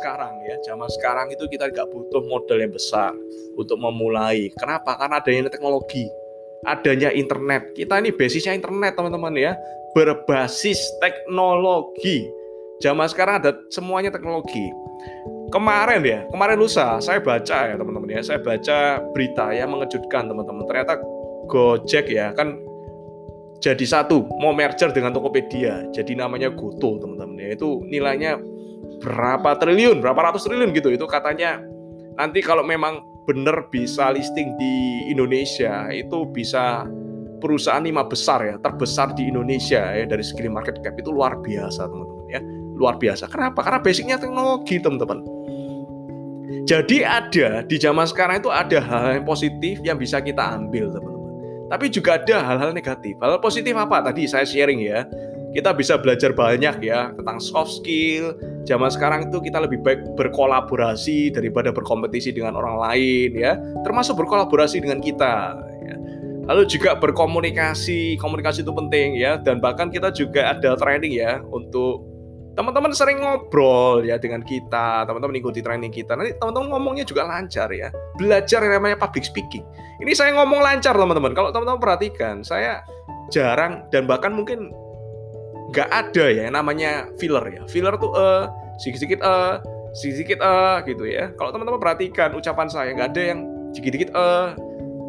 sekarang ya. Zaman sekarang itu kita nggak butuh modal yang besar untuk memulai. Kenapa? Karena adanya teknologi adanya internet. Kita ini basisnya internet teman-teman ya. Berbasis teknologi. Zaman sekarang ada semuanya teknologi. Kemarin ya kemarin lusa saya baca ya teman-teman ya. Saya baca berita yang mengejutkan teman-teman. Ternyata Gojek ya kan jadi satu mau merger dengan Tokopedia. Jadi namanya Goto teman-teman ya. Itu nilainya berapa triliun? Berapa ratus triliun gitu. Itu katanya nanti kalau memang benar bisa listing di Indonesia itu bisa perusahaan lima besar ya terbesar di Indonesia ya dari segi market cap. Itu luar biasa teman-teman ya. Luar biasa. Kenapa? Karena basicnya teknologi teman-teman. Jadi ada di zaman sekarang itu ada hal yang positif yang bisa kita ambil teman-teman. Tapi juga ada hal-hal negatif. Hal positif apa? Tadi saya sharing ya. Kita bisa belajar banyak ya tentang soft skill. Zaman sekarang itu kita lebih baik berkolaborasi daripada berkompetisi dengan orang lain ya. Termasuk berkolaborasi dengan kita. Ya. Lalu juga berkomunikasi. Komunikasi itu penting ya. Dan bahkan kita juga ada training ya untuk teman-teman sering ngobrol ya dengan kita, teman-teman ikuti training kita. Nanti teman-teman ngomongnya juga lancar ya. Belajar yang namanya public speaking. Ini saya ngomong lancar teman-teman. Kalau teman-teman perhatikan, saya jarang dan bahkan mungkin nggak ada ya yang namanya filler ya. Filler tuh eh sedikit-sedikit eh sedikit-sedikit eh gitu ya. Kalau teman-teman perhatikan ucapan saya nggak ada yang sedikit-sedikit eh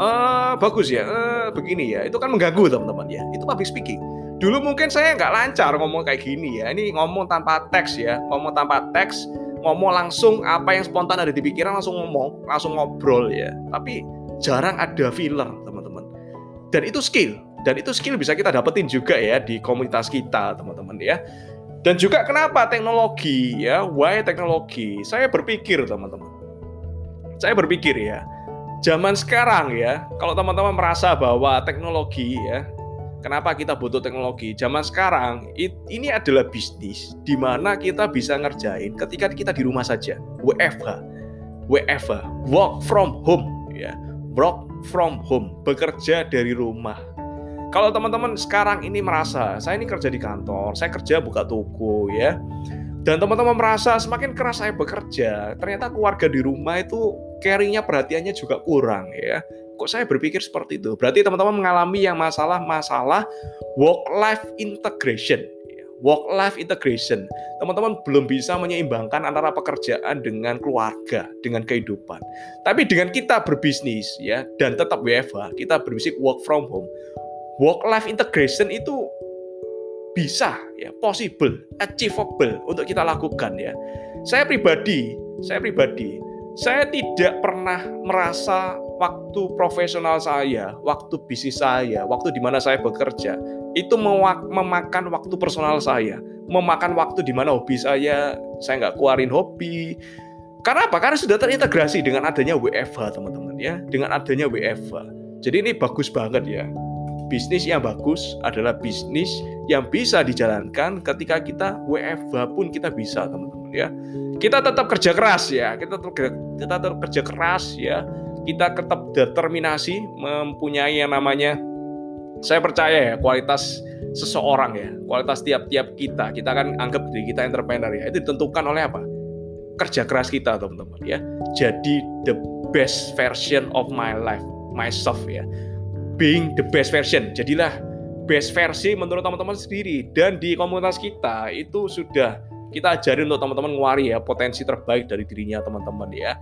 eh bagus ya, eh begini ya. Itu kan mengganggu teman-teman ya. Itu public speaking dulu mungkin saya nggak lancar ngomong kayak gini ya ini ngomong tanpa teks ya ngomong tanpa teks ngomong langsung apa yang spontan ada di pikiran langsung ngomong langsung ngobrol ya tapi jarang ada filler teman-teman dan itu skill dan itu skill bisa kita dapetin juga ya di komunitas kita teman-teman ya dan juga kenapa teknologi ya why teknologi saya berpikir teman-teman saya berpikir ya zaman sekarang ya kalau teman-teman merasa bahwa teknologi ya Kenapa kita butuh teknologi? Zaman sekarang ini adalah bisnis di mana kita bisa ngerjain ketika kita di rumah saja. WFH. WFH, work from home ya. Work from home, bekerja dari rumah. Kalau teman-teman sekarang ini merasa saya ini kerja di kantor, saya kerja buka toko ya. Dan teman-teman merasa semakin keras saya bekerja, ternyata keluarga di rumah itu caringnya perhatiannya juga kurang ya kok saya berpikir seperti itu? Berarti teman-teman mengalami yang masalah-masalah work life integration. Ya, work life integration. Teman-teman belum bisa menyeimbangkan antara pekerjaan dengan keluarga, dengan kehidupan. Tapi dengan kita berbisnis ya dan tetap WFH, kita berbisnis work from home. Work life integration itu bisa ya possible, achievable untuk kita lakukan ya. Saya pribadi, saya pribadi saya tidak pernah merasa waktu profesional saya, waktu bisnis saya, waktu di mana saya bekerja, itu memakan waktu personal saya, memakan waktu di mana hobi saya, saya nggak keluarin hobi. Karena apa? Karena sudah terintegrasi dengan adanya WFH, teman-teman ya, dengan adanya WFH. Jadi ini bagus banget ya. Bisnis yang bagus adalah bisnis yang bisa dijalankan ketika kita WFH pun kita bisa, teman-teman ya. Kita tetap kerja keras ya, kita tetap kita tetap kerja keras ya. Kita tetap determinasi mempunyai yang namanya saya percaya ya kualitas seseorang ya. Kualitas tiap-tiap kita. Kita kan anggap diri kita entrepreneur ya. Itu ditentukan oleh apa? Kerja keras kita teman-teman ya. Jadi the best version of my life myself ya being the best version. Jadilah best versi menurut teman-teman sendiri. Dan di komunitas kita itu sudah kita ajarin untuk teman-teman ngewari ya potensi terbaik dari dirinya teman-teman ya